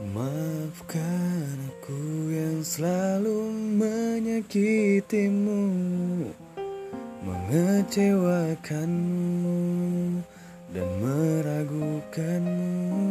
Maafkan aku yang selalu menyakitimu Mengecewakanmu dan meragukanmu.